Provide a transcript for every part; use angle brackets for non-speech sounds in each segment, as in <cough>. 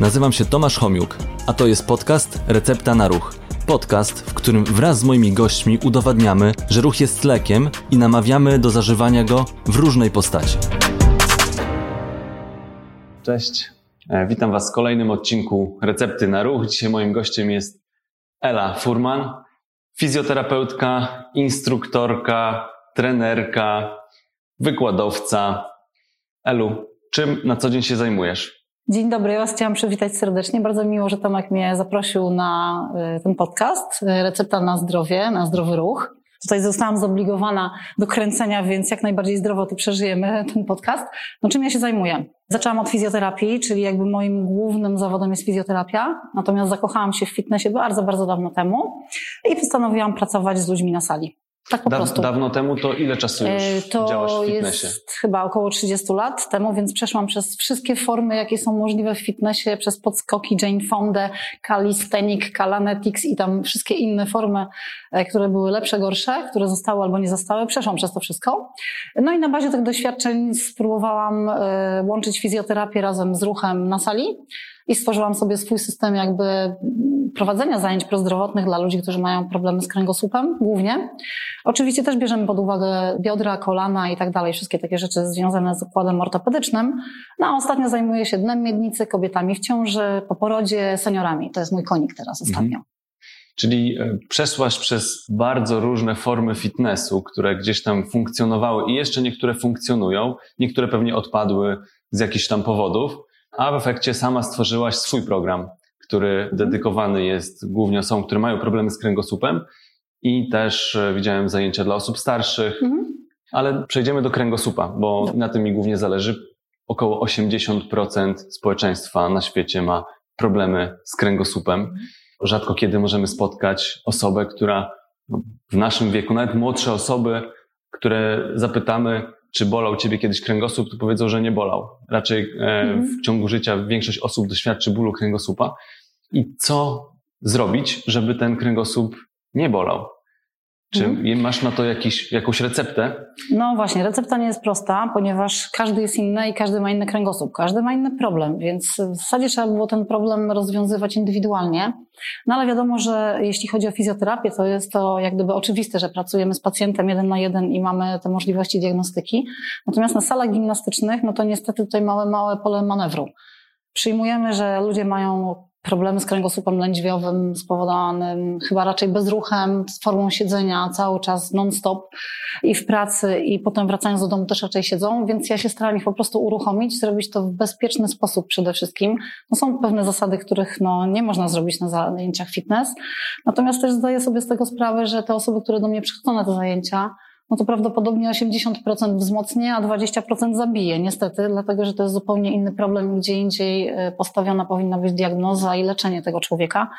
Nazywam się Tomasz Homiuk, a to jest podcast Recepta na Ruch. Podcast, w którym wraz z moimi gośćmi udowadniamy, że ruch jest lekiem i namawiamy do zażywania go w różnej postaci. Cześć, e, witam Was w kolejnym odcinku Recepty na Ruch. Dzisiaj moim gościem jest Ela Furman, fizjoterapeutka, instruktorka, trenerka, wykładowca. Elu, czym na co dzień się zajmujesz? Dzień dobry, ja Was chciałam przywitać serdecznie. Bardzo miło, że Tomek mnie zaprosił na y, ten podcast. Y, Recepta na zdrowie, na zdrowy ruch. Tutaj zostałam zobligowana do kręcenia, więc jak najbardziej zdrowo tu przeżyjemy ten podcast. No czym ja się zajmuję? Zaczęłam od fizjoterapii, czyli jakby moim głównym zawodem jest fizjoterapia. Natomiast zakochałam się w fitnessie bardzo, bardzo dawno temu i postanowiłam pracować z ludźmi na sali. Tak po da prostu. Dawno temu to ile czasu już E, to działasz w fitnessie? jest chyba około 30 lat temu, więc przeszłam przez wszystkie formy, jakie są możliwe w fitnessie, przez podskoki Jane Fonda, calisthenic, calanetics i tam wszystkie inne formy, e, które były lepsze, gorsze, które zostały albo nie zostały. Przeszłam przez to wszystko. No i na bazie tych doświadczeń spróbowałam e, łączyć fizjoterapię razem z ruchem na sali i stworzyłam sobie swój system jakby prowadzenia zajęć prozdrowotnych dla ludzi, którzy mają problemy z kręgosłupem głównie. Oczywiście też bierzemy pod uwagę biodra, kolana i tak dalej, wszystkie takie rzeczy związane z układem ortopedycznym. No a ostatnio zajmuję się dnem miednicy, kobietami w ciąży, po porodzie, seniorami. To jest mój konik teraz ostatnio. Czyli e, przeszłaś przez bardzo różne formy fitnessu, które gdzieś tam funkcjonowały i jeszcze niektóre funkcjonują, niektóre pewnie odpadły z jakichś tam powodów, a w efekcie sama stworzyłaś swój program, który dedykowany jest głównie osobom, które mają problemy z kręgosłupem i też e, widziałem zajęcia dla osób starszych, Mhm. ale przejdziemy do kręgosłupa, bo na tym mi głównie zależy. Około 80% społeczeństwa na świecie ma problemy z kręgosłupem. Rzadko kiedy możemy spotkać osobę, która no, w naszym wieku, nawet młodsze osoby, które zapytamy, czy bolał ciebie kiedyś kręgosłup, to powiedzą, że nie bolał. Raczej e, Mhm. w ciągu życia większość osób doświadczy bólu kręgosłupa. I co zrobić, żeby ten kręgosłup nie bolał? Czy Mhm. masz na to jakiś, jakąś receptę? No właśnie, recepta nie jest prosta, ponieważ każdy jest inny i każdy ma inny kręgosłup, każdy ma inny problem, więc w zasadzie trzeba było ten problem rozwiązywać indywidualnie. No ale wiadomo, że jeśli chodzi o fizjoterapię, to jest to jak gdyby oczywiste, że pracujemy z pacjentem jeden na jeden i mamy te możliwości diagnostyki. Natomiast na salach gimnastycznych, no to niestety tutaj małe, małe pole manewru. Przyjmujemy, że ludzie mają problemy z kręgosłupem lędźwiowym spowodowanym chyba raczej bezruchem, z formą siedzenia cały czas non-stop i w pracy i potem wracając do domu też raczej siedzą, więc ja się staram ich po prostu uruchomić, zrobić to w bezpieczny sposób przede wszystkim. No są pewne zasady, których no, nie można zrobić na zajęciach fitness, natomiast też zdaję sobie z tego sprawę, że te osoby, które do mnie przychodzą na te zajęcia, no to prawdopodobnie 80% wzmocnię, a 20% zabije, niestety, dlatego że to jest zupełnie inny problem, gdzie indziej e, postawiona powinna być diagnoza i leczenie tego człowieka.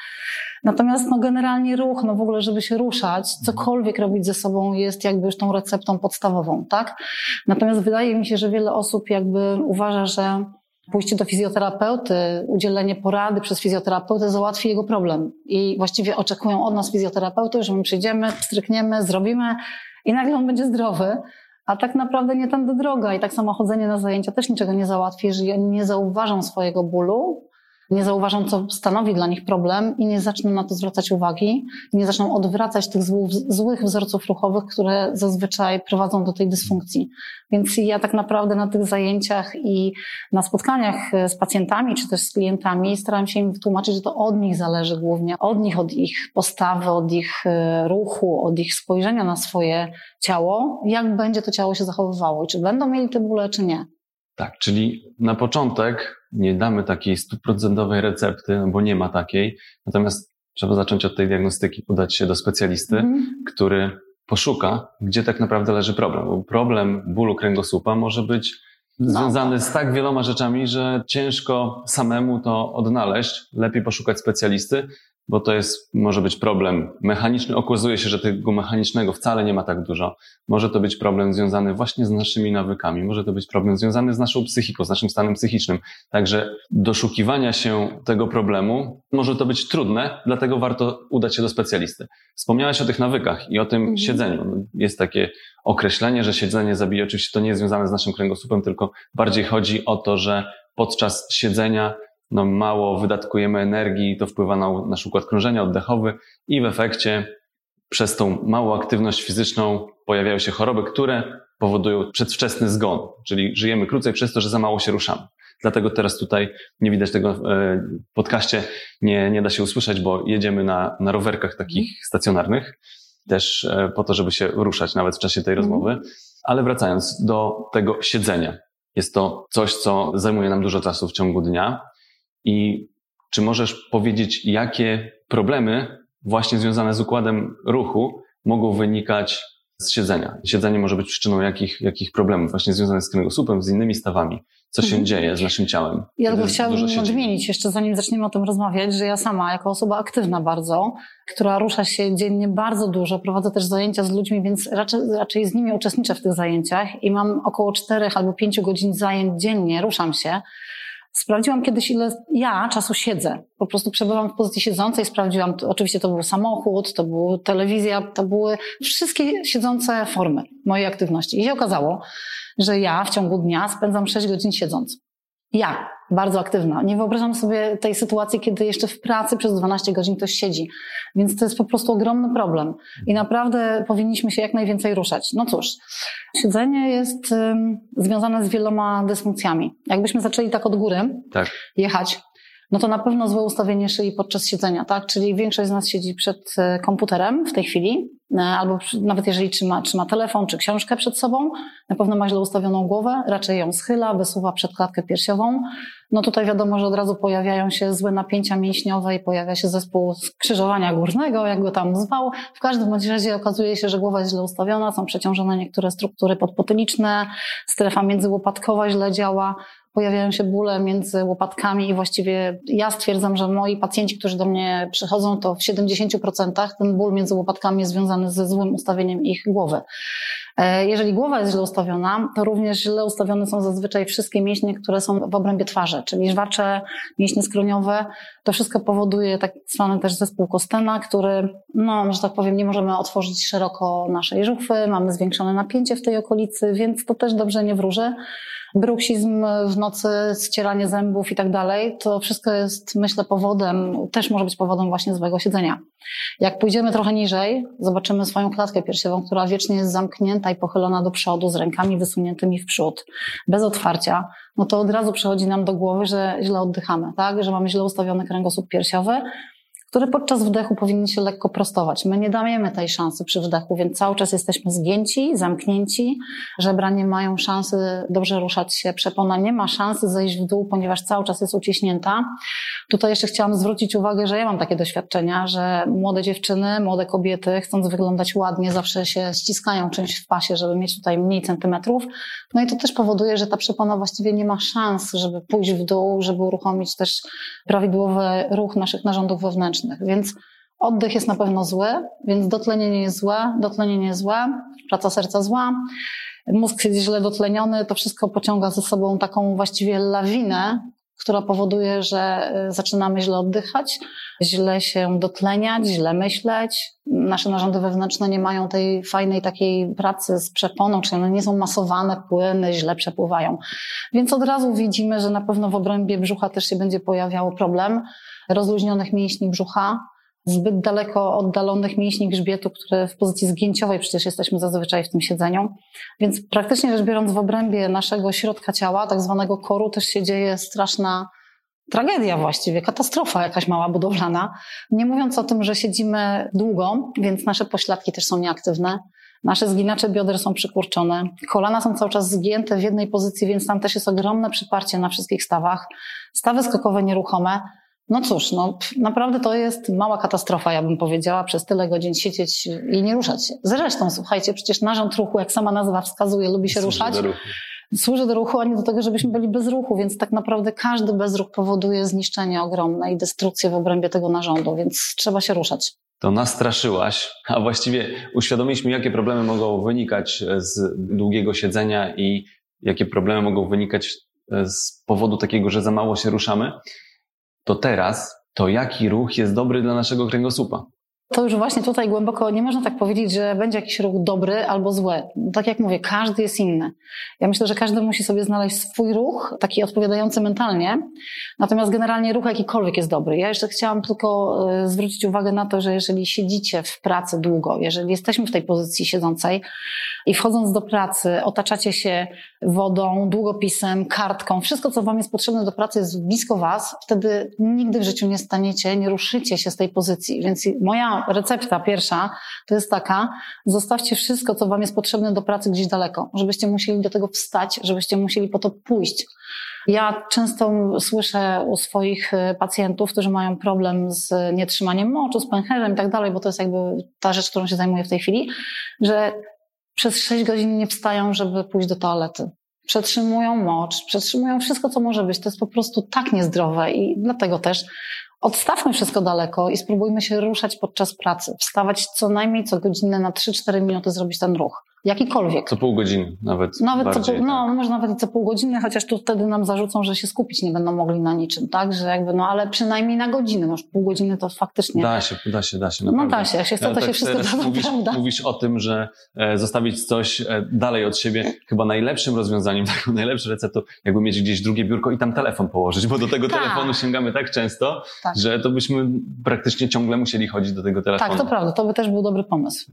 Natomiast no, generalnie ruch, no w ogóle, żeby się ruszać, cokolwiek robić ze sobą jest jakby już tą receptą podstawową, tak? Natomiast wydaje mi się, że wiele osób jakby uważa, że pójście do fizjoterapeuty, udzielenie porady przez fizjoterapeutę załatwi jego problem. I właściwie oczekują od nas fizjoterapeuty, że my przyjdziemy, strykniemy, zrobimy i nagle on będzie zdrowy. A tak naprawdę nie tędy droga. I tak samo chodzenie na zajęcia też niczego nie załatwi, jeżeli oni nie zauważą swojego bólu, nie zauważą, co stanowi dla nich problem i nie zaczną na to zwracać uwagi, nie zaczną odwracać tych złych, złych wzorców ruchowych, które zazwyczaj prowadzą do tej dysfunkcji. Więc ja tak naprawdę na tych zajęciach i na spotkaniach e, z pacjentami czy też z klientami staram się im wytłumaczyć, że to od nich zależy głównie, od nich, od ich postawy, od ich e, ruchu, od ich spojrzenia na swoje ciało, jak będzie to ciało się zachowywało i czy będą mieli te bóle, czy nie. Tak, czyli na początek nie damy takiej stuprocentowej recepty, no bo nie ma takiej. Natomiast trzeba zacząć od tej diagnostyki, udać się do specjalisty, Mhm. który poszuka, gdzie tak naprawdę leży problem. Bo problem bólu kręgosłupa może być No, związany z tak wieloma rzeczami, że ciężko samemu to odnaleźć. Lepiej poszukać specjalisty, bo to jest, może być problem mechaniczny. Okazuje się, że tego mechanicznego wcale nie ma tak dużo. Może to być problem związany właśnie z naszymi nawykami, może to być problem związany z naszą psychiką, z naszym stanem psychicznym. Także doszukiwania się tego problemu może to być trudne, dlatego warto udać się do specjalisty. Wspomniałaś o tych nawykach i o tym Mhm. siedzeniu. Jest takie określenie, że siedzenie zabija. Oczywiście to nie jest związane z naszym kręgosłupem, tylko bardziej chodzi o to, że podczas siedzenia no mało wydatkujemy energii, to wpływa na nasz układ krążenia oddechowy i w efekcie przez tą małą aktywność fizyczną pojawiają się choroby, które powodują przedwczesny zgon, czyli żyjemy krócej przez to, że za mało się ruszamy. Dlatego teraz tutaj nie widać tego w e, podcaście, nie, nie da się usłyszeć, bo jedziemy na, na rowerkach takich stacjonarnych, też e, po to, żeby się ruszać nawet w czasie tej mhm. rozmowy. Ale wracając do tego siedzenia. Jest to coś, co zajmuje nam dużo czasu w ciągu dnia. I czy możesz powiedzieć, jakie problemy właśnie związane z układem ruchu mogą wynikać z siedzenia? Siedzenie może być przyczyną jakich, jakich problemów właśnie związanych z kręgosłupem, z innymi stawami co się mhm. dzieje z naszym ciałem. Ja tylko chciałabym nadmienić, jeszcze zanim zaczniemy o tym rozmawiać, że ja sama, jako osoba aktywna bardzo, która rusza się dziennie bardzo dużo, prowadzę też zajęcia z ludźmi, więc raczej, raczej z nimi uczestniczę w tych zajęciach i mam około czterech albo pięciu godzin zajęć dziennie, ruszam się. Sprawdziłam kiedyś, ile ja czasu siedzę. Po prostu przebywam w pozycji siedzącej, sprawdziłam, oczywiście to był samochód, to była telewizja, to były wszystkie siedzące formy mojej aktywności. I się okazało, że ja w ciągu dnia spędzam 6 godzin siedząc. Ja, bardzo aktywna. Nie wyobrażam sobie tej sytuacji, kiedy jeszcze w pracy przez 12 godzin ktoś siedzi. Więc to jest po prostu ogromny problem. I naprawdę powinniśmy się jak najwięcej ruszać. No cóż, siedzenie jest um, związane z wieloma dysfunkcjami. Jakbyśmy zaczęli tak od góry tak. jechać, no to na pewno złe ustawienie szyi podczas siedzenia, tak? Czyli większość z nas siedzi przed e, komputerem w tej chwili, e, albo nawet jeżeli trzyma, trzyma telefon czy książkę przed sobą, na pewno ma źle ustawioną głowę, raczej ją schyla, wysuwa przed klatkę piersiową. No tutaj wiadomo, że od razu pojawiają się złe napięcia mięśniowe i pojawia się zespół skrzyżowania górnego, jak go tam zwał. W każdym bądź razie okazuje się, że głowa jest źle ustawiona, są przeciążone niektóre struktury podpotyliczne, strefa międzyłopatkowa źle działa, pojawiają się bóle między łopatkami i właściwie ja stwierdzam, że moi pacjenci, którzy do mnie przychodzą, to w 70% ten ból między łopatkami jest związany ze złym ustawieniem ich głowy. E, jeżeli głowa jest źle ustawiona, to również źle ustawione są zazwyczaj wszystkie mięśnie, które są w obrębie twarzy, czyli żwacze, mięśnie skroniowe. To wszystko powoduje tak zwany też zespół Kostena, który, no, że tak powiem, nie możemy otworzyć szeroko naszej żuchwy, mamy zwiększone napięcie w tej okolicy, więc to też dobrze nie wróży bruksizm w nocy, ścieranie zębów i tak dalej, to wszystko jest, myślę, powodem, też może być powodem właśnie złego siedzenia. Jak pójdziemy trochę niżej, zobaczymy swoją klatkę piersiową, która wiecznie jest zamknięta i pochylona do przodu, z rękami wysuniętymi w przód, bez otwarcia, no to od razu przychodzi nam do głowy, że źle oddychamy, tak? że mamy źle ustawiony kręgosłup piersiowy, które podczas wdechu powinny się lekko prostować. My nie dajemy tej szansy przy wdechu, więc cały czas jesteśmy zgięci, zamknięci. Żebra nie mają szansy dobrze ruszać się, przepona nie ma szansy zejść w dół, ponieważ cały czas jest uciśnięta. Tutaj jeszcze chciałam zwrócić uwagę, że ja mam takie doświadczenia, że młode dziewczyny, młode kobiety, chcąc wyglądać ładnie, zawsze się ściskają czymś w pasie, żeby mieć tutaj mniej centymetrów. No i to też powoduje, że ta przepona właściwie nie ma szans, żeby pójść w dół, żeby uruchomić też prawidłowy ruch naszych narządów wewnętrznych. Więc oddech jest na pewno zły, więc dotlenienie jest złe, dotlenienie jest złe, praca serca zła, mózg jest źle dotleniony, to wszystko pociąga ze sobą taką właściwie lawinę, która powoduje, że y, zaczynamy źle oddychać, źle się dotleniać, źle myśleć. Nasze narządy wewnętrzne nie mają tej fajnej takiej pracy z przeponą, czyli one nie są masowane, płyny źle przepływają. Więc od razu widzimy, że na pewno w obrębie brzucha też się będzie pojawiał problem rozluźnionych mięśni brzucha, zbyt daleko oddalonych mięśni grzbietu, które w pozycji zgięciowej przecież jesteśmy zazwyczaj w tym siedzeniu. Więc praktycznie rzecz biorąc w obrębie naszego środka ciała, tak zwanego koru, też się dzieje straszna tragedia właściwie, katastrofa jakaś mała budowlana. Nie mówiąc o tym, że siedzimy długo, więc nasze pośladki też są nieaktywne. Nasze zginacze bioder są przykurczone, kolana są cały czas zgięte w jednej pozycji, więc tam też jest ogromne przyparcie na wszystkich stawach. Stawy skokowe nieruchome. No cóż, no, naprawdę to jest mała katastrofa, ja bym powiedziała, przez tyle godzin siedzieć i nie ruszać się. Zresztą, słuchajcie, przecież narząd ruchu, jak sama nazwa wskazuje, lubi się ruszać. Do ruchu. Służy do ruchu, a nie do tego, żebyśmy byli bez ruchu, więc tak naprawdę każdy bezruch powoduje zniszczenie ogromne i destrukcję w obrębie tego narządu, więc trzeba się ruszać. To nastraszyłaś, a właściwie uświadomiliśmy, jakie problemy mogą wynikać z długiego siedzenia i jakie problemy mogą wynikać z powodu takiego, że za mało się ruszamy to teraz to jaki ruch jest dobry dla naszego kręgosłupa. to już właśnie tutaj głęboko nie można tak powiedzieć, że będzie jakiś ruch dobry albo zły. Tak jak mówię, każdy jest inny. Ja myślę, że każdy musi sobie znaleźć swój ruch, taki odpowiadający mentalnie. Natomiast generalnie ruch jakikolwiek jest dobry. Ja jeszcze chciałam tylko e, zwrócić uwagę na to, że jeżeli siedzicie w pracy długo, jeżeli jesteśmy w tej pozycji siedzącej i wchodząc do pracy otaczacie się wodą, długopisem, kartką, wszystko co wam jest potrzebne do pracy jest blisko was, wtedy nigdy w życiu nie staniecie, nie ruszycie się z tej pozycji. Więc moja recepta pierwsza to jest taka, zostawcie wszystko, co wam jest potrzebne do pracy gdzieś daleko, żebyście musieli do tego wstać, żebyście musieli po to pójść. Ja często słyszę u swoich e, pacjentów, którzy mają problem z nietrzymaniem moczu, z pęcherzem i tak dalej, bo to jest jakby ta rzecz, którą się zajmuję w tej chwili, że przez 6 godzin nie wstają, żeby pójść do toalety. Przetrzymują mocz, przetrzymują wszystko, co może być. To jest po prostu tak niezdrowe i dlatego też Odstawmy wszystko daleko i spróbujmy się ruszać podczas pracy. Wstawać co najmniej co godzinę na 3-4 minuty zrobić ten ruch. Jakikolwiek. Co pół godziny nawet. Nawet bardziej, co pół, no, tak. może nawet i co pół godziny, chociaż tu wtedy nam zarzucą, że się skupić nie będą mogli na niczym, tak? Że jakby, no ale przynajmniej na godzinę, no już pół godziny to faktycznie. Da się, da się, da się. No Naprawdę. da się, jak się chce, to Ale się tak wszystko da, mówisz, prawda? mówisz o tym, że e, zostawić coś e, dalej od siebie. Chyba najlepszym rozwiązaniem, <laughs> taką najlepszą receptą, jakby mieć gdzieś drugie biurko i tam telefon położyć, bo do tego Tak. telefonu sięgamy tak często, Tak. że to byśmy praktycznie ciągle musieli chodzić do tego telefonu. Tak, to prawda, to by też był dobry pomysł.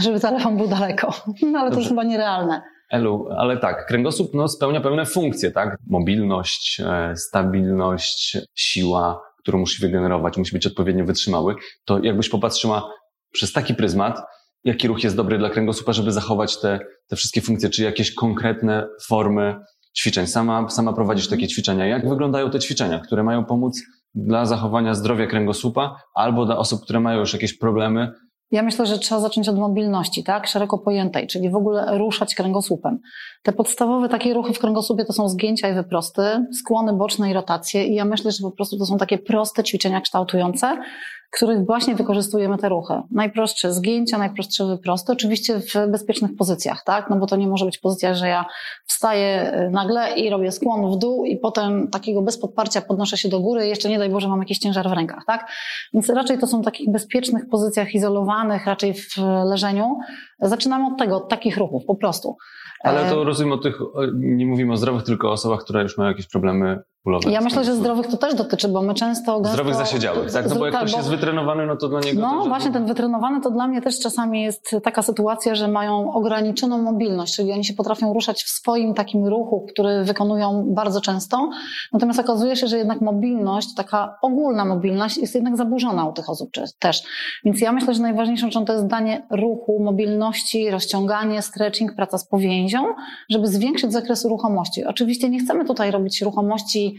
Żeby telefon był daleko. <laughs> No ale to Dobrze. jest chyba nierealne. Elu, ale tak, kręgosłup no, spełnia pewne funkcje, tak? Mobilność, e, stabilność, siła, którą musi wygenerować, musi być odpowiednio wytrzymały. To jakbyś popatrzyła przez taki pryzmat, jaki ruch jest dobry dla kręgosłupa, żeby zachować te, te wszystkie funkcje, czy jakieś konkretne formy ćwiczeń. Sama, sama prowadzisz takie ćwiczenia. Jak wyglądają te ćwiczenia, które mają pomóc dla zachowania zdrowia kręgosłupa albo dla osób, które mają już jakieś problemy Ja myślę, że trzeba zacząć od mobilności, tak? Szeroko pojętej, czyli w ogóle ruszać kręgosłupem. Te podstawowe takie ruchy w kręgosłupie to są zgięcia i wyprosty, skłony boczne i rotacje. I ja myślę, że po prostu to są takie proste ćwiczenia kształtujące, których właśnie wykorzystujemy te ruchy. Najprostsze zgięcia, najprostsze wyprosty, oczywiście w bezpiecznych pozycjach, tak? No bo to nie może być pozycja, że ja wstaję y, nagle i robię skłon w dół i potem takiego bez podparcia podnoszę się do góry i jeszcze nie daj Boże mam jakiś ciężar w rękach, tak? Więc raczej to są w takich bezpiecznych pozycjach, izolowanych, raczej w leżeniu. Zaczynamy od tego, od takich ruchów, po prostu. Ale E, to rozumiem o tych, nie mówimy o zdrowych, tylko o osobach, które już mają jakieś problemy bólowe. Ja myślę, że zdrowych to też dotyczy, bo my często gęsto... Zdrowych zasiedziałych, tak? No bo jak ktoś jest wytrenowany, no to dla niego... No właśnie, ten wytrenowany to dla mnie też czasami jest taka sytuacja, że mają ograniczoną mobilność, czyli oni się potrafią ruszać w swoim takim ruchu, który wykonują bardzo często. Natomiast okazuje się, że jednak mobilność, taka ogólna mobilność jest jednak zaburzona u tych osób też. Więc ja myślę, że najważniejszą rzeczą to jest danie ruchu, mobilności, rozciąganie, stretching, praca z powięzią, żeby zwiększyć zakres ruchomości. Oczywiście nie chcemy tutaj robić ruchomości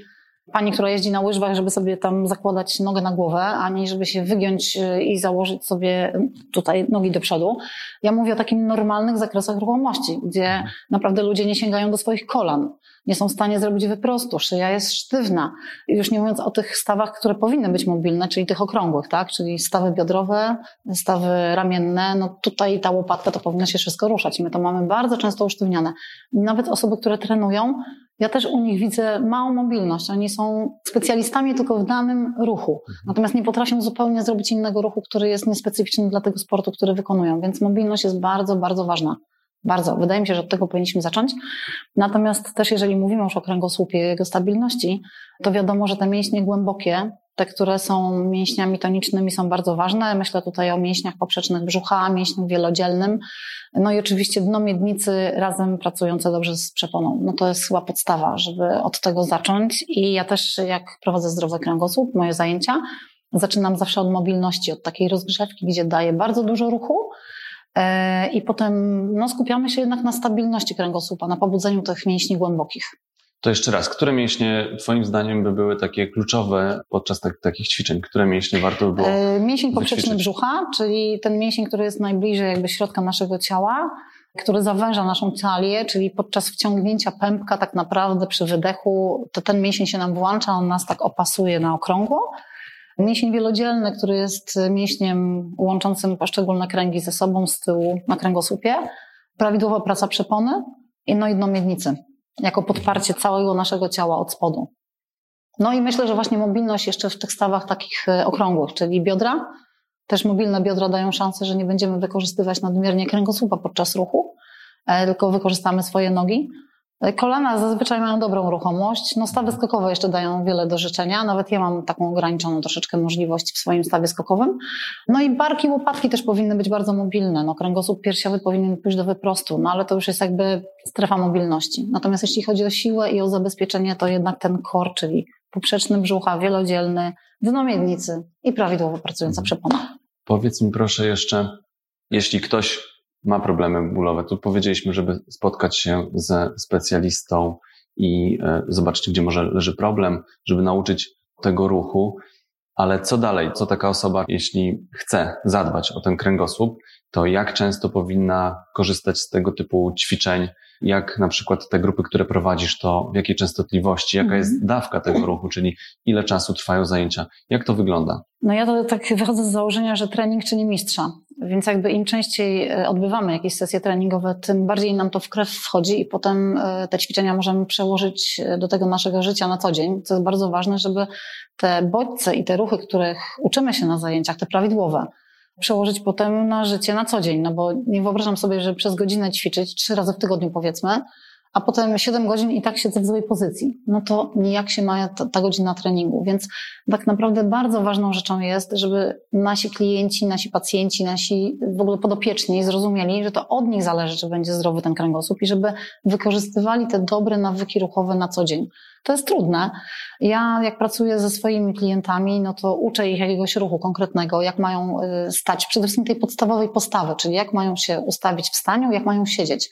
pani, która jeździ na łyżwach, żeby sobie tam zakładać nogę na głowę, ani żeby się wygiąć y, i założyć sobie tutaj nogi do przodu. Ja mówię o takim normalnych zakresach ruchomości, gdzie naprawdę ludzie nie sięgają do swoich kolan, nie są w stanie zrobić wyprostu, szyja jest sztywna. Już nie mówiąc o tych stawach, które powinny być mobilne, czyli tych okrągłych, tak? Czyli stawy biodrowe, stawy ramienne, no tutaj ta łopatka to powinno się wszystko ruszać. My to mamy bardzo często usztywniane. Nawet osoby, które trenują, ja też u nich widzę małą mobilność. Oni są specjalistami tylko w danym ruchu. Natomiast nie potrafią zupełnie zrobić innego ruchu, który jest niespecyficzny dla tego sportu, który wykonują. Więc mobilność jest bardzo, bardzo ważna. Bardzo. Wydaje mi się, że od tego powinniśmy zacząć. Natomiast też jeżeli mówimy już o kręgosłupie i jego stabilności, to wiadomo, że te mięśnie głębokie, te, które są mięśniami tonicznymi są bardzo ważne. Myślę tutaj o mięśniach poprzecznych brzucha, mięśniu wielodzielnym. No i oczywiście dno miednicy razem pracujące dobrze z przeponą. No to jest chyba podstawa, żeby od tego zacząć. I ja też jak prowadzę zdrowy kręgosłup, moje zajęcia, zaczynam zawsze od mobilności, od takiej rozgrzewki, gdzie daję bardzo dużo ruchu. e, I potem no, skupiamy się jednak na stabilności kręgosłupa, na pobudzeniu tych mięśni głębokich. To jeszcze raz, które mięśnie Twoim zdaniem by były takie kluczowe podczas tak, takich ćwiczeń? Które mięśnie warto by było? E, Mięsień poprzeczny brzucha, czyli ten mięsień, który jest najbliżej jakby środka naszego ciała, który zawęża naszą talię, czyli podczas wciągnięcia pępka tak naprawdę przy wydechu, to ten mięsień się nam włącza, on nas tak opasuje na okrągło. Mięsień wielodzielny, który jest mięśniem łączącym poszczególne kręgi ze sobą z tyłu na kręgosłupie. Prawidłowa praca przepony i no i dno miednicy, jako podparcie całego naszego ciała od spodu. No i myślę, że właśnie mobilność jeszcze w tych stawach takich e, okrągłych, czyli biodra, Też mobilne biodra dają szansę, że nie będziemy wykorzystywać nadmiernie kręgosłupa podczas ruchu, e, tylko wykorzystamy swoje nogi. Kolana zazwyczaj mają dobrą ruchomość. No, stawy skokowe jeszcze dają wiele do życzenia. Nawet ja mam taką ograniczoną troszeczkę możliwość w swoim stawie skokowym. No i barki, łopatki też powinny być bardzo mobilne. No, kręgosłup piersiowy powinien pójść do wyprostu, no ale to już jest jakby strefa mobilności. Natomiast jeśli chodzi o siłę i o zabezpieczenie, to jednak ten kor, czyli poprzeczny brzucha, wielodzielny, dno miednicy i prawidłowo pracująca przepona. Powiedz mi proszę jeszcze, jeśli ktoś ma problemy bólowe, to powiedzieliśmy, żeby spotkać się ze specjalistą i e, zobaczyć, gdzie może leży problem, żeby nauczyć tego ruchu. Ale co dalej? Co taka osoba, jeśli chce zadbać o ten kręgosłup, to jak często powinna korzystać z tego typu ćwiczeń? Jak na przykład te grupy, które prowadzisz, to w jakiej częstotliwości? Jaka jest mhm. dawka tego <clears throat> ruchu, czyli ile czasu trwają zajęcia? Jak to wygląda? No ja to tak wychodzę z założenia, że trening czyni mistrza. Więc jakby im częściej e, odbywamy jakieś sesje treningowe, tym bardziej nam to w krew wchodzi i potem e, te ćwiczenia możemy przełożyć e, do tego naszego życia na co dzień, co jest bardzo ważne, żeby te bodźce i te ruchy, których uczymy się na zajęciach, te prawidłowe, przełożyć potem na życie na co dzień. No bo nie wyobrażam sobie, że przez godzinę ćwiczyć trzy razy w tygodniu powiedzmy, a potem 7 godzin i tak siedzę w złej pozycji. No to nijak się ma ta, ta godzina treningu. Więc tak naprawdę bardzo ważną rzeczą jest, żeby nasi klienci, nasi pacjenci, nasi w ogóle podopieczni zrozumieli, że to od nich zależy, czy będzie zdrowy ten kręgosłup i żeby wykorzystywali te dobre nawyki ruchowe na co dzień. To jest trudne. Ja jak pracuję ze swoimi klientami, no to uczę ich jakiegoś ruchu konkretnego, jak mają y, stać, przede wszystkim tej podstawowej postawy, czyli jak mają się ustawić w staniu, jak mają siedzieć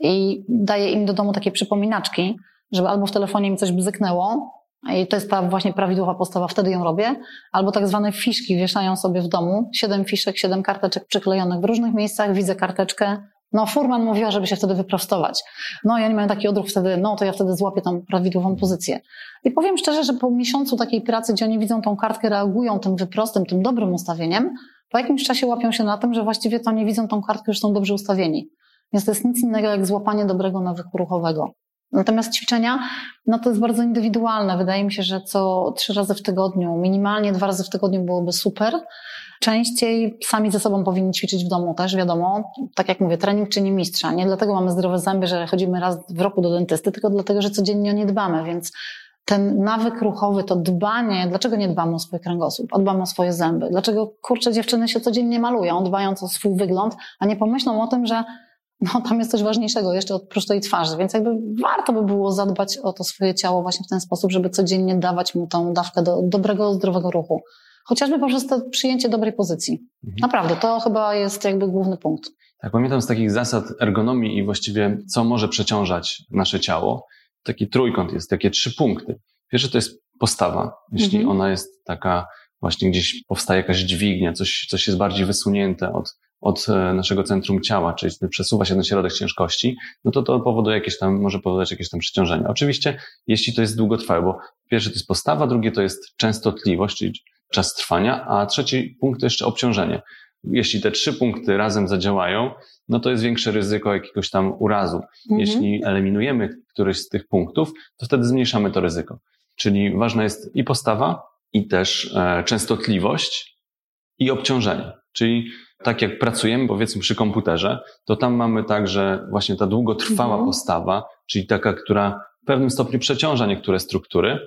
i daję im do domu takie przypominaczki, żeby albo w telefonie mi coś bzyknęło, i to jest ta właśnie prawidłowa postawa, wtedy ją robię, albo tak zwane fiszki wieszają sobie w domu, siedem fiszek, siedem karteczek przyklejonych w różnych miejscach, widzę karteczkę, no furman mówiła, żeby się wtedy wyprostować. No ja nie mam taki odruch wtedy, no to ja wtedy złapię tą prawidłową pozycję. I powiem szczerze, że po miesiącu takiej pracy, gdzie oni widzą tą kartkę, reagują tym wyprostem, tym dobrym ustawieniem, po jakimś czasie łapią się na tym, że właściwie to nie widzą tą kartkę, już są dobrze ustawieni. Więc to jest nic innego jak złapanie dobrego nawyku ruchowego. Natomiast ćwiczenia, no to jest bardzo indywidualne. Wydaje mi się, że co trzy razy w tygodniu, minimalnie dwa razy w tygodniu byłoby super. Częściej sami ze sobą powinni ćwiczyć w domu też, wiadomo. Tak jak mówię, trening czyni mistrza. Nie dlatego mamy zdrowe zęby, że chodzimy raz w roku do dentysty, tylko dlatego, że codziennie o nie dbamy, więc ten nawyk ruchowy, to dbanie, dlaczego nie dbamy o swój kręgosłup, a dbamy o swoje zęby? Dlaczego kurcze dziewczyny się codziennie malują, dbając o swój wygląd, a nie pomyślą o tym, że no tam jest coś ważniejszego jeszcze oprócz tej twarzy, więc jakby warto by było zadbać o to swoje ciało właśnie w ten sposób, żeby codziennie dawać mu tą dawkę do dobrego, zdrowego ruchu. Chociażby poprzez to przyjęcie dobrej pozycji. Mhm. Naprawdę, to chyba jest jakby główny punkt. Tak, pamiętam z takich zasad ergonomii i właściwie co może przeciążać nasze ciało. Taki trójkąt jest, takie trzy punkty. Pierwsze to jest postawa. Jeśli mhm. ona jest taka, właśnie gdzieś powstaje jakaś dźwignia, coś, coś jest bardziej wysunięte od, od e, naszego centrum ciała, czyli przesuwa się na środek ciężkości, no to to powoduje jakieś tam, może powodować jakieś tam przeciążenie. Oczywiście, jeśli to jest długotrwałe, bo pierwsze to jest postawa, drugie to jest częstotliwość, czyli czas trwania, a trzeci punkt to jeszcze obciążenie. Jeśli te trzy punkty razem zadziałają, no to jest większe ryzyko jakiegoś tam urazu. Mhm. Jeśli eliminujemy któryś z tych punktów, to wtedy zmniejszamy to ryzyko. Czyli ważna jest i postawa, i też e, częstotliwość, i obciążenie. Czyli tak jak pracujemy powiedzmy przy komputerze, to tam mamy także właśnie ta długotrwała mhm. postawa, czyli taka, która w pewnym stopniu przeciąża niektóre struktury,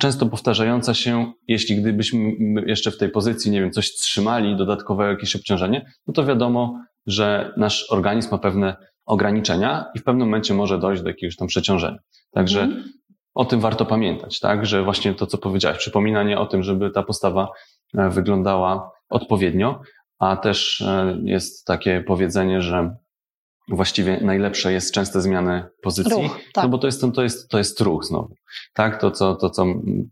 często powtarzająca się, jeśli gdybyśmy jeszcze w tej pozycji, nie wiem, coś trzymali, dodatkowe jakieś obciążenie, no to wiadomo, że nasz organizm ma pewne ograniczenia i w pewnym momencie może dojść do jakiegoś tam przeciążenia. Także mhm. o tym warto pamiętać, tak, że właśnie to, co powiedziałeś, przypominanie o tym, żeby ta postawa e, wyglądała odpowiednio, a też e, jest takie powiedzenie, że właściwie najlepsze jest częste zmiany pozycji, ruch, tak. no bo to jest, to, jest, to jest ruch znowu. Tak, to co, to, co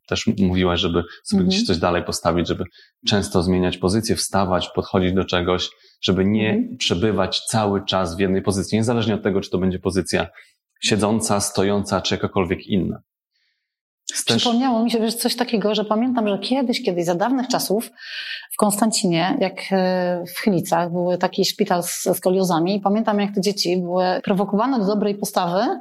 też mówiłaś, żeby sobie mhm. gdzieś coś dalej postawić, żeby często zmieniać pozycję, wstawać, podchodzić do czegoś, żeby nie mhm. przebywać cały czas w jednej pozycji, niezależnie od tego, czy to będzie pozycja siedząca, stojąca, czy jakakolwiek inna. Przypomniało mi się wiesz, coś takiego, że pamiętam, że kiedyś, kiedyś, za dawnych czasów w Konstancinie, jak e, w Chylicach, był taki szpital ze skoliozami i pamiętam, jak te dzieci były prowokowane do dobrej postawy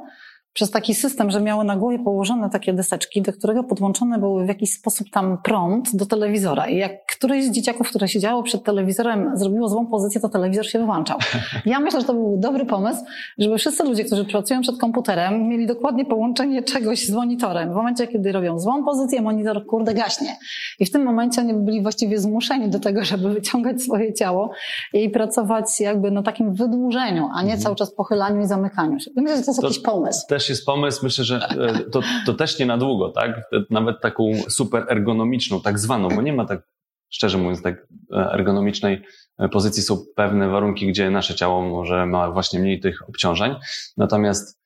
przez taki system, że miały na głowie położone takie deseczki, do którego podłączone były w jakiś sposób tam prąd do telewizora. I jak któreś z dzieciaków, które siedziało przed telewizorem, zrobiło złą pozycję, to telewizor się wyłączał. <laughs> Ja myślę, że to był dobry pomysł, żeby wszyscy ludzie, którzy pracują przed komputerem, mieli dokładnie połączenie czegoś z monitorem. W momencie, kiedy robią złą pozycję, monitor kurde gaśnie. I w tym momencie oni byli właściwie zmuszeni do tego, żeby wyciągać swoje ciało i pracować jakby na takim wydłużeniu, a nie mhm. cały czas pochylaniu i zamykaniu się. Myślę, że to jest to jakiś pomysł. Też jest pomysł, myślę, że e, to, to też nie na długo, tak? Nawet taką super ergonomiczną, tak zwaną, bo nie ma tak, szczerze mówiąc, tak e, ergonomicznej e, pozycji są pewne warunki, gdzie nasze ciało może ma właśnie mniej tych obciążeń. Natomiast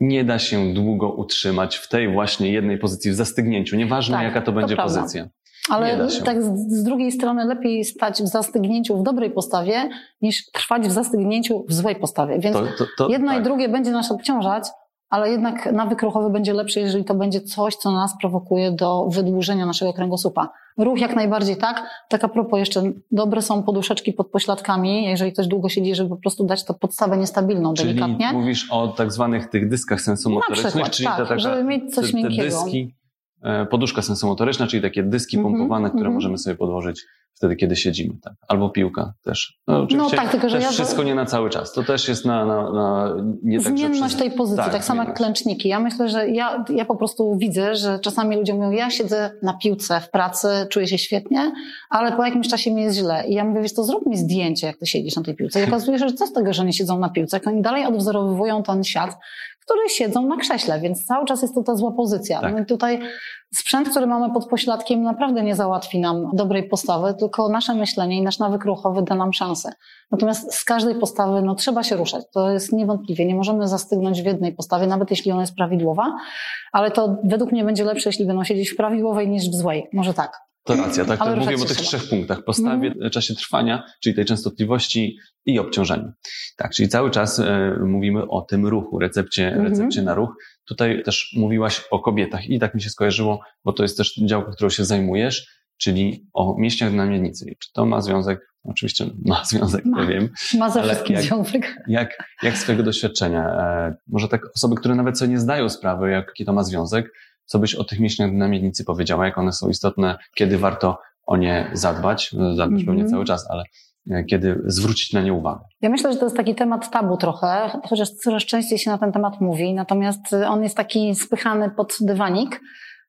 nie da się długo utrzymać w tej właśnie jednej pozycji, w zastygnięciu, nieważne tak, jaka to będzie pozycja. Ale tak z drugiej strony lepiej stać w zastygnięciu w dobrej postawie, niż trwać w zastygnięciu w złej postawie. Więc to, to, to, jedno tak. i drugie będzie nas obciążać, ale jednak nawyk ruchowy będzie lepszy, jeżeli to będzie coś, co nas prowokuje do wydłużenia naszego kręgosłupa. Ruch jak najbardziej tak. Tak a propos jeszcze, dobre są poduszeczki pod pośladkami, jeżeli ktoś długo siedzi, żeby po prostu dać to podstawę niestabilną, czyli delikatnie. mówisz o tak zwanych tych dyskach sensomotorycznych, przykład, czyli tak, ta taka, żeby mieć coś te, te miękkiego. dyski, e, poduszka sensomotoryczna, czyli takie dyski mm -hmm, pompowane, które mm -hmm. możemy sobie podłożyć wtedy, kiedy siedzimy. Tak. Albo piłka też. No, oczywiście no tak, tylko że też ja... wszystko nie na cały czas. To też jest na, na, na nie tak, Zmienność tej pozycji, tak, tak samo jak klęczniki. Ja myślę, że ja, ja po prostu widzę, że czasami ludzie mówią, ja siedzę na piłce w pracy, czuję się świetnie, ale po jakimś czasie mi jest źle. I ja mówię, wiesz, to zrób mi zdjęcie, jak ty siedzisz na tej piłce. I <laughs> okazuje się, że co z tego, że nie siedzą na piłce, jak oni dalej odwzorowują ten świat, które siedzą na krześle, więc cały czas jest to ta zła pozycja. Tak. No i tutaj sprzęt, który mamy pod pośladkiem naprawdę nie załatwi nam dobrej postawy, tylko nasze myślenie i nasz nawyk ruchowy da nam szansę. Natomiast z każdej postawy no, trzeba się ruszać. To jest niewątpliwie. Nie możemy zastygnąć w jednej postawie, nawet jeśli ona jest prawidłowa, ale to według mnie będzie lepsze, jeśli będą siedzieć w prawidłowej niż w złej. Może tak. To racja, tak, tak mówimy o tych trzech punktach. Postawie, mm. czasie trwania, czyli tej częstotliwości i obciążeniu. Tak, czyli cały czas e, mówimy o tym ruchu, recepcie, mm -hmm. recepcie na ruch. Tutaj też mówiłaś o kobietach i tak mi się skojarzyło, bo to jest też działka, którą się zajmujesz, czyli o mięśniach na miednicy. Czy to ma związek? Oczywiście ma <laughs> związek, ma. nie wiem. Ma ze wszystkim jak, związek. Jak, jak z twojego doświadczenia, e, może tak osoby, które nawet sobie nie zdają sprawy, jaki to ma związek, co byś o tych mięśniach na miednicy powiedziała, jak one są istotne, kiedy warto o nie zadbać, zadbać mm -hmm. pewnie cały czas, ale e, kiedy zwrócić na nie uwagę. Ja myślę, że to jest taki temat tabu trochę, chociaż coraz częściej się na ten temat mówi, natomiast on jest taki spychany pod dywanik,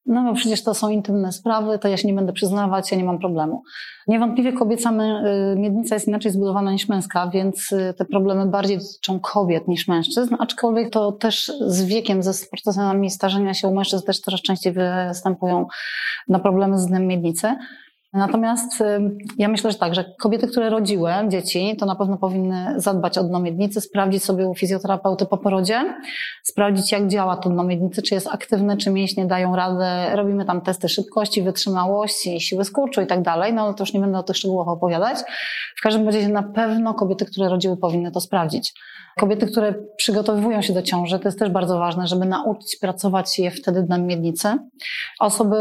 no bo przecież to są intymne sprawy, to ja się nie będę przyznawać, ja nie mam problemu. Niewątpliwie kobieca y, miednica jest inaczej zbudowana niż męska, więc y, te problemy bardziej dotyczą kobiet niż mężczyzn, aczkolwiek to też z wiekiem, ze procesami starzenia się u mężczyzn też coraz częściej występują na problemy z dnem miednicy. Natomiast ja myślę, że tak, że kobiety, które rodziły dzieci, to na pewno powinny zadbać o dno miednicy, sprawdzić sobie u fizjoterapeuty po porodzie, sprawdzić jak działa to dno miednicy, czy jest aktywne, czy mięśnie dają radę. Robimy tam testy szybkości, wytrzymałości, siły skurczu i tak dalej, no to już nie będę o tych szczegółach opowiadać. W każdym razie na pewno kobiety, które rodziły powinny to sprawdzić. Kobiety, które przygotowują się do ciąży, to jest też bardzo ważne, żeby nauczyć pracować je wtedy na miednicy. Osoby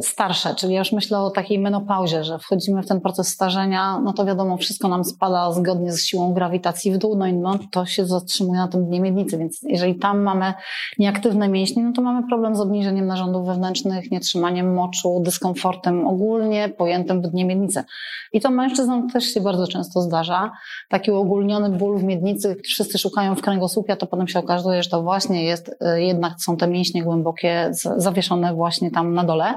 starsze, czyli ja już myślę o takiej menopauzie, że wchodzimy w ten proces starzenia, no to wiadomo, wszystko nam spada zgodnie z siłą grawitacji w dół, no i no, to się zatrzymuje na tym dnie miednicy, więc jeżeli tam mamy nieaktywne mięśnie, no to mamy problem z obniżeniem narządów wewnętrznych, nietrzymaniem moczu, dyskomfortem ogólnie pojętym w dnie miednicy. I to mężczyznom też się bardzo często zdarza. Taki uogólniony ból w miednicy, wszyscy wszyscy szukają w kręgosłupie, to potem się okazuje, że to właśnie jest, y, jednak są te mięśnie głębokie zawieszone właśnie tam na dole.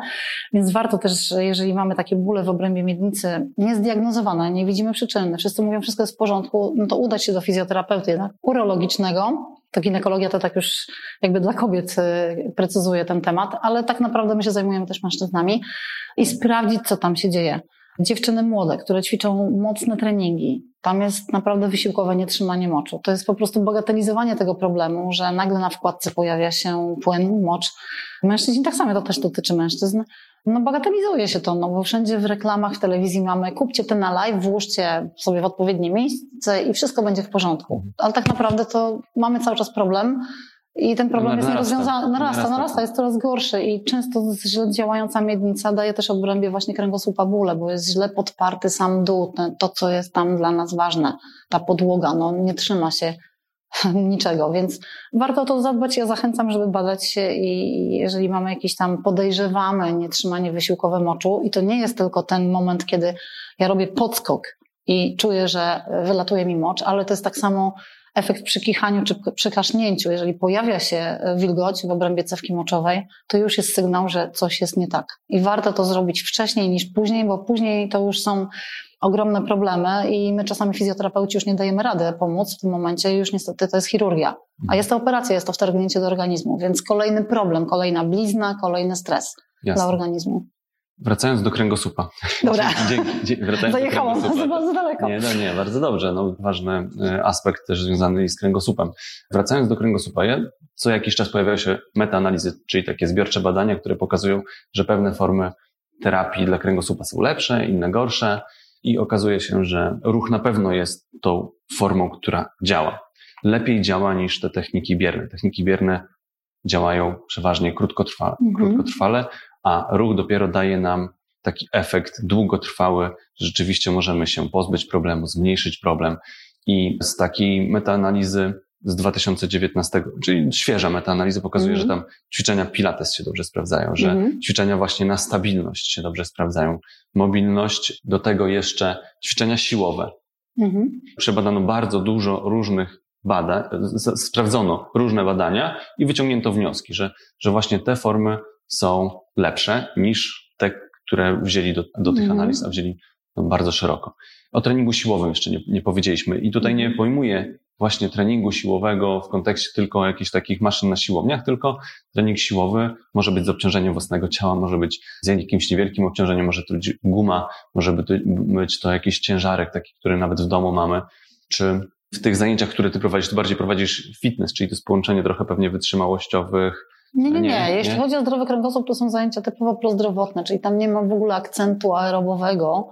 Więc warto też, jeżeli mamy takie bóle w obrębie miednicy niezdiagnozowane, nie widzimy przyczyny, wszyscy mówią, wszystko jest w porządku, no to udać się do fizjoterapeuty jednak urologicznego, to ginekologia to tak już jakby dla kobiet y, precyzuje ten temat, ale tak naprawdę my się zajmujemy też mężczyznami i sprawdzić, co tam się dzieje dziewczyny młode, które ćwiczą mocne treningi, tam jest naprawdę wysiłkowe nietrzymanie moczu. To jest po prostu bagatelizowanie tego problemu, że nagle na wkładce pojawia się płyn, mocz. Mężczyźni tak samo, to też dotyczy mężczyzn. No bagatelizuje się to, no bo wszędzie w reklamach, w telewizji mamy kupcie ten na live, włóżcie sobie w odpowiednie miejsce i wszystko będzie w porządku. Ale tak naprawdę to mamy cały czas problem, i ten problem no, jest nierozwiązany, narasta, narasta, narasta, jest coraz gorszy i często źle działająca miednica daje też obrębie właśnie kręgosłupa bóle, bo jest źle podparty sam dół, to co jest tam dla nas ważne, ta podłoga, no nie trzyma się <laughs> niczego, więc warto o to zadbać. Ja zachęcam, żeby badać się i jeżeli mamy jakieś tam podejrzewamy nietrzymanie wysiłkowe moczu i to nie jest tylko ten moment, kiedy ja robię podskok i czuję, że wylatuje mi mocz, ale to jest tak samo efekt przy kichaniu czy przy kasznięciu. Jeżeli pojawia się wilgoć w obrębie cewki moczowej, to już jest sygnał, że coś jest nie tak. I warto to zrobić wcześniej niż później, bo później to już są ogromne problemy i my czasami fizjoterapeuci już nie dajemy rady pomóc w tym momencie, już niestety to jest chirurgia. A jest to operacja, jest to wtargnięcie do organizmu, więc kolejny problem, kolejna blizna, kolejny stres Jasne. dla organizmu. Wracając do kręgosłupa. Dobra. <laughs> Dzięki, dzięki, wracając Zajechałam do bardzo daleko. Nie, no nie, bardzo dobrze. No, ważny e, aspekt też związany z kręgosłupem. Wracając do kręgosłupa, ja, co jakiś czas pojawiają się metaanalizy, czyli takie zbiorcze badania, które pokazują, że pewne formy terapii dla kręgosłupa są lepsze, inne gorsze i okazuje się, że ruch na pewno jest tą formą, która działa. Lepiej działa niż te techniki bierne. Techniki bierne działają przeważnie krótkotrwale, mhm. krótkotrwale, a ruch dopiero daje nam taki efekt długotrwały, że rzeczywiście możemy się pozbyć problemu, zmniejszyć problem. I z takiej metaanalizy z 2019, czyli świeża metaanaliza pokazuje, mm. że tam ćwiczenia Pilates się dobrze sprawdzają, że mm. ćwiczenia właśnie na stabilność się dobrze sprawdzają, mobilność, do tego jeszcze ćwiczenia siłowe. Mm. Przebadano bardzo dużo różnych badań, sprawdzono różne badania i wyciągnięto wnioski, że, że właśnie te formy są lepsze niż te, które wzięli do, do tych mm. analiz, a wzięli bardzo szeroko. O treningu siłowym jeszcze nie, nie powiedzieliśmy i tutaj nie pojmuję właśnie treningu siłowego w kontekście tylko jakichś takich maszyn na siłowniach, tylko trening siłowy może być z obciążeniem własnego ciała, może być z jakimś niewielkim obciążeniem, może to być guma, może być to jakiś ciężarek taki, który nawet w domu mamy, czy w tych zajęciach, które ty prowadzisz, to bardziej prowadzisz fitness, czyli to jest połączenie trochę pewnie wytrzymałościowych, nie, nie, nie. Jeśli nie? chodzi o zdrowy kręgosłup, to są zajęcia typowo prozdrowotne, czyli tam nie ma w ogóle akcentu aerobowego.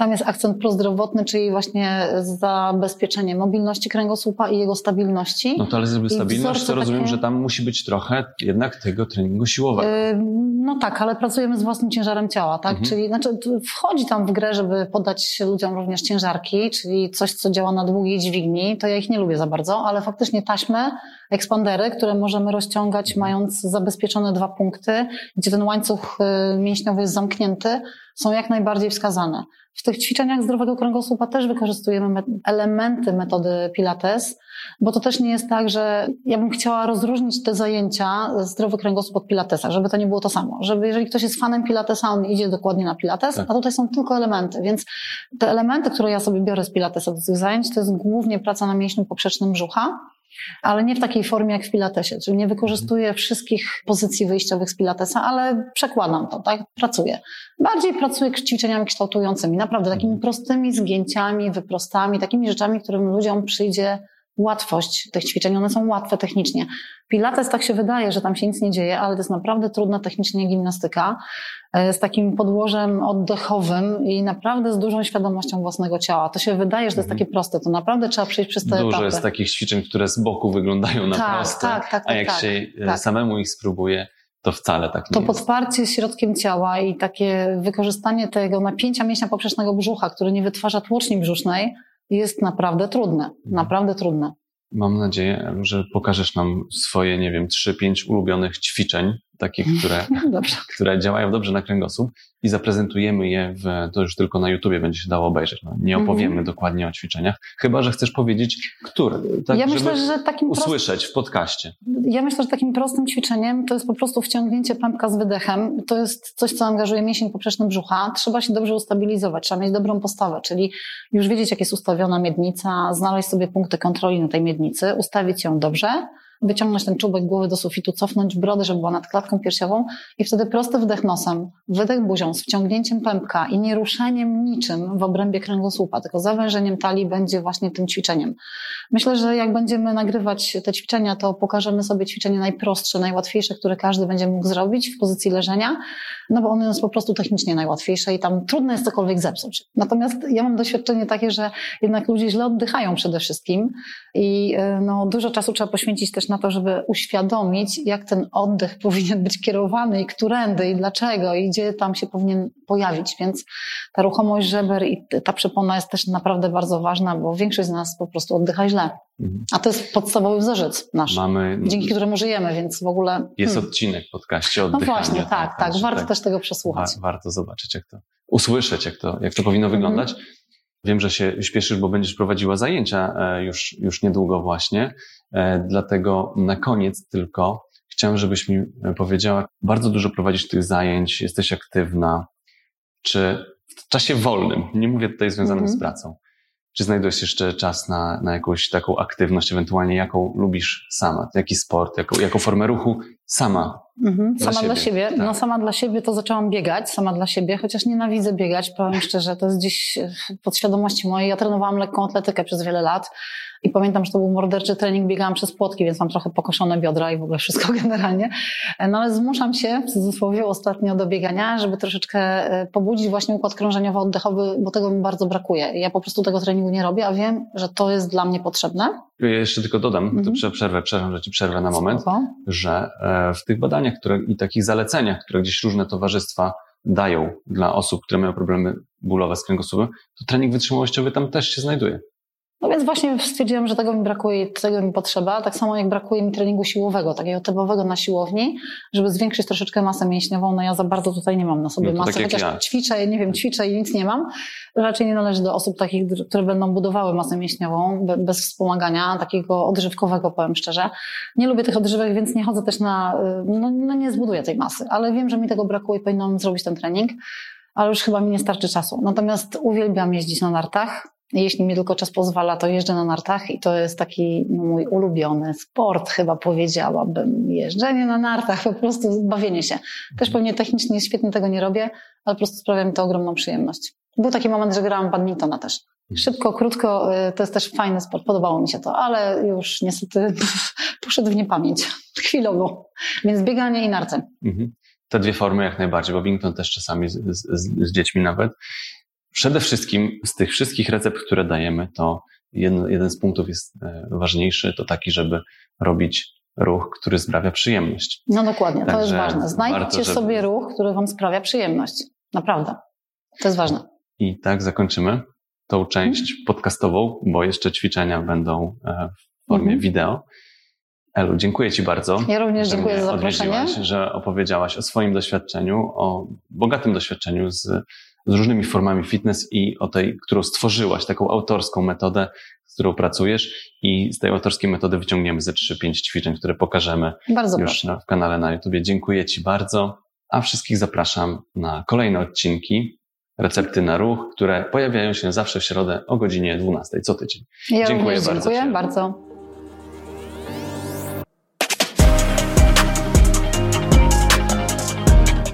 Tam jest akcent prozdrowotny, czyli właśnie zabezpieczenie mobilności kręgosłupa i jego stabilności. No to ale żeby stabilność, to rozumiem, takie... że tam musi być trochę jednak tego treningu siłowego. Yy, no tak, ale pracujemy z własnym ciężarem ciała, tak? Mhm. Czyli znaczy, wchodzi tam w grę, żeby podać ludziom również ciężarki, czyli coś, co działa na długiej dźwigni. To ja ich nie lubię za bardzo, ale faktycznie taśmy, ekspandery, które możemy rozciągać, mając zabezpieczone dwa punkty, gdzie ten łańcuch y, mięśniowy jest zamknięty, są jak najbardziej wskazane. W tych ćwiczeniach zdrowego kręgosłupa też wykorzystujemy elementy metody Pilates, bo to też nie jest tak, że ja bym chciała rozróżnić te zajęcia zdrowy kręgosłup od Pilatesa, żeby to nie było to samo. Żeby jeżeli ktoś jest fanem Pilatesa, on idzie dokładnie na Pilates, tak. a tutaj są tylko elementy, więc te elementy, które ja sobie biorę z Pilatesa do tych zajęć, to jest głównie praca na mięśniu poprzecznym brzucha, ale nie w takiej formie jak w Pilatesie, czyli nie wykorzystuję wszystkich pozycji wyjściowych z Pilatesa, ale przekładam to, tak? Pracuję. Bardziej pracuję ćwiczeniami kształtującymi, naprawdę takimi prostymi zgięciami, wyprostami, takimi rzeczami, którym ludziom przyjdzie łatwość tych ćwiczeń. One są łatwe technicznie. Pilates tak się wydaje, że tam się nic nie dzieje, ale to jest naprawdę trudna technicznie gimnastyka e, z takim podłożem oddechowym i naprawdę z dużą świadomością własnego ciała. To się wydaje, że to jest mhm. takie proste. To naprawdę trzeba przejść przez te Dużo etapy. jest takich ćwiczeń, które z boku wyglądają na tak, proste, tak, tak, a jak tak, się e, tak. samemu ich spróbuje, to wcale tak nie To jest. podparcie środkiem ciała i takie wykorzystanie tego napięcia mięśnia poprzecznego brzucha, który nie wytwarza tłoczni brzusznej, jest naprawdę trudne. Mhm. Naprawdę trudne. Mam nadzieję, że pokażesz nam swoje, nie wiem, trzy, pięć ulubionych ćwiczeń, takich, <laughs> które, które działają dobrze na kręgosłup i zaprezentujemy je w, to już tylko na YouTubie będzie się dało obejrzeć. No, nie opowiemy mhm. dokładnie o ćwiczeniach, chyba, że chcesz powiedzieć, które, tak, ja myślę, że takim usłyszeć w podcaście. Ja myślę, że takim prostym ćwiczeniem to jest po prostu wciągnięcie pępka z wydechem. To jest coś, co angażuje mięsień poprzeczny brzucha. Trzeba się dobrze ustabilizować, trzeba mieć dobrą postawę, czyli już wiedzieć, jak jest ustawiona miednica, znaleźć sobie punkty kontroli na tej miednicy, ustawić ją dobrze, wyciągnąć ten czubek głowy do sufitu, cofnąć brodę, żeby była nad klatką piersiową i wtedy prosty wdech nosem, wydech buzią z wciągnięciem pępka i nie ruszeniem niczym w obrębie kręgosłupa, tylko zawężeniem talii będzie właśnie tym ćwiczeniem. Myślę, że jak będziemy nagrywać te ćwiczenia, to pokażemy sobie ćwiczenie najprostsze, najłatwiejsze, które każdy będzie mógł zrobić w pozycji leżenia, no bo ono jest po prostu technicznie najłatwiejsze i tam trudno jest cokolwiek zepsuć. Natomiast ja mam doświadczenie takie, że jednak ludzie źle oddychają przede wszystkim i y, no, dużo czasu trzeba poświęcić też na to, żeby uświadomić, jak ten oddech <laughs> powinien być kierowany i którędy i dlaczego i gdzie tam się powinien pojawić. Więc ta ruchomość żeber i ta przepona jest też naprawdę bardzo ważna, bo większość z nas po prostu oddycha źle. Mhm. A to jest podstawowy wzorzec nasz, Mamy, dzięki któremu żyjemy, więc w ogóle... Jest hmm. odcinek podcaście oddychania. No właśnie, tak, tak, tak warto tak, też tego przesłuchać. warto zobaczyć, jak to, usłyszeć, jak to, jak to powinno mhm. wyglądać. Wiem, że się śpieszysz, bo będziesz prowadziła zajęcia e, już, już niedługo właśnie. E, dlatego na koniec tylko chciałem, żebyś mi powiedziała, bardzo dużo prowadzisz tych zajęć, jesteś aktywna. Czy w czasie wolnym, nie mówię tutaj związanym mm -hmm. z pracą, czy znajdujesz jeszcze czas na, na jakąś taką aktywność, ewentualnie jaką lubisz sama? Jaki sport, jaką, jaką formę ruchu sama? Mhm, dla sama siebie. dla siebie. Tak. No sama dla siebie to zaczęłam biegać, sama dla siebie, chociaż nienawidzę biegać, powiem szczerze, to jest gdzieś w podświadomości mojej. Ja trenowałam lekką atletykę przez wiele lat i pamiętam, że to był morderczy trening, biegałam przez płotki, więc mam trochę pokoszone biodra i w ogóle wszystko <laughs> generalnie. No ale zmuszam się, w cudzysłowie, ostatnio do biegania, żeby troszeczkę e, pobudzić właśnie układ krążeniowo-oddechowy, bo tego mi bardzo brakuje. Ja po prostu tego treningu nie robię, a wiem, że to jest dla mnie potrzebne. Ja jeszcze tylko dodam, mhm. to przerwę, przerwę, że ci przerwę na moment, Spoko. że e, w tych badaniach które, i takich zaleceniach, które gdzieś różne towarzystwa dają dla osób, które mają problemy bólowe z kręgosłupem, to trening wytrzymałościowy tam też się znajduje. No więc właśnie stwierdziłam, że tego mi brakuje, tego mi potrzeba. Tak samo jak brakuje mi treningu siłowego, takiego typowego na siłowni, żeby zwiększyć troszeczkę masę mięśniową. No ja za bardzo tutaj nie mam na sobie no masy, tak chociaż ja. ćwiczę, nie wiem, ćwiczę i nic nie mam. Raczej nie należy do osób takich, które będą budowały masę mięśniową bez wspomagania, takiego odżywkowego, powiem szczerze. Nie lubię tych odżywek, więc nie chodzę też na, no, no nie zbuduję tej masy, ale wiem, że mi tego brakuje i powinnam zrobić ten trening ale już chyba mi nie starczy czasu. Natomiast uwielbiam jeździć na nartach. Jeśli mi tylko czas pozwala, to jeżdżę na nartach i to jest taki mój ulubiony sport, chyba powiedziałabym. Jeżdżenie na nartach, po prostu bawienie się. Też mhm. pewnie technicznie świetnie tego nie robię, ale po prostu sprawia mi to ogromną przyjemność. Był taki moment, że grałam badmintona też. Mhm. Szybko, krótko, y, to jest też fajny sport, podobało mi się to, ale już niestety <laughs> poszedł w niepamięć <laughs> chwilowo. Więc bieganie i narty. Mhm. Te dwie formy jak najbardziej, bo badminton też czasami z, z, z dziećmi nawet. Przede wszystkim z tych wszystkich recept, które dajemy, to jeden, jeden z punktów jest e, ważniejszy, to taki, żeby robić ruch, który sprawia przyjemność. No dokładnie, Także to jest ważne. Znajdźcie warto, żeby... sobie ruch, który Wam sprawia przyjemność. Naprawdę. To jest ważne. I tak zakończymy tą część hmm. podcastową, bo jeszcze ćwiczenia będą e, w formie hmm. wideo. Elu, dziękuję Ci bardzo. Ja również dziękuję za zaproszenie. Że opowiedziałaś o swoim doświadczeniu, o bogatym doświadczeniu z z różnymi formami fitness i o tej, którą stworzyłaś, taką autorską metodę, z którą pracujesz i z tej autorskiej metody wyciągniemy ze 3-5 ćwiczeń, które pokażemy bardzo już na, w kanale na YouTube. Dziękuję Ci bardzo, a wszystkich zapraszam na kolejne odcinki Recepty na ruch, które pojawiają się zawsze w środę o godzinie 12 co tydzień. Ja dziękuję bardzo. Dziękuję bardzo.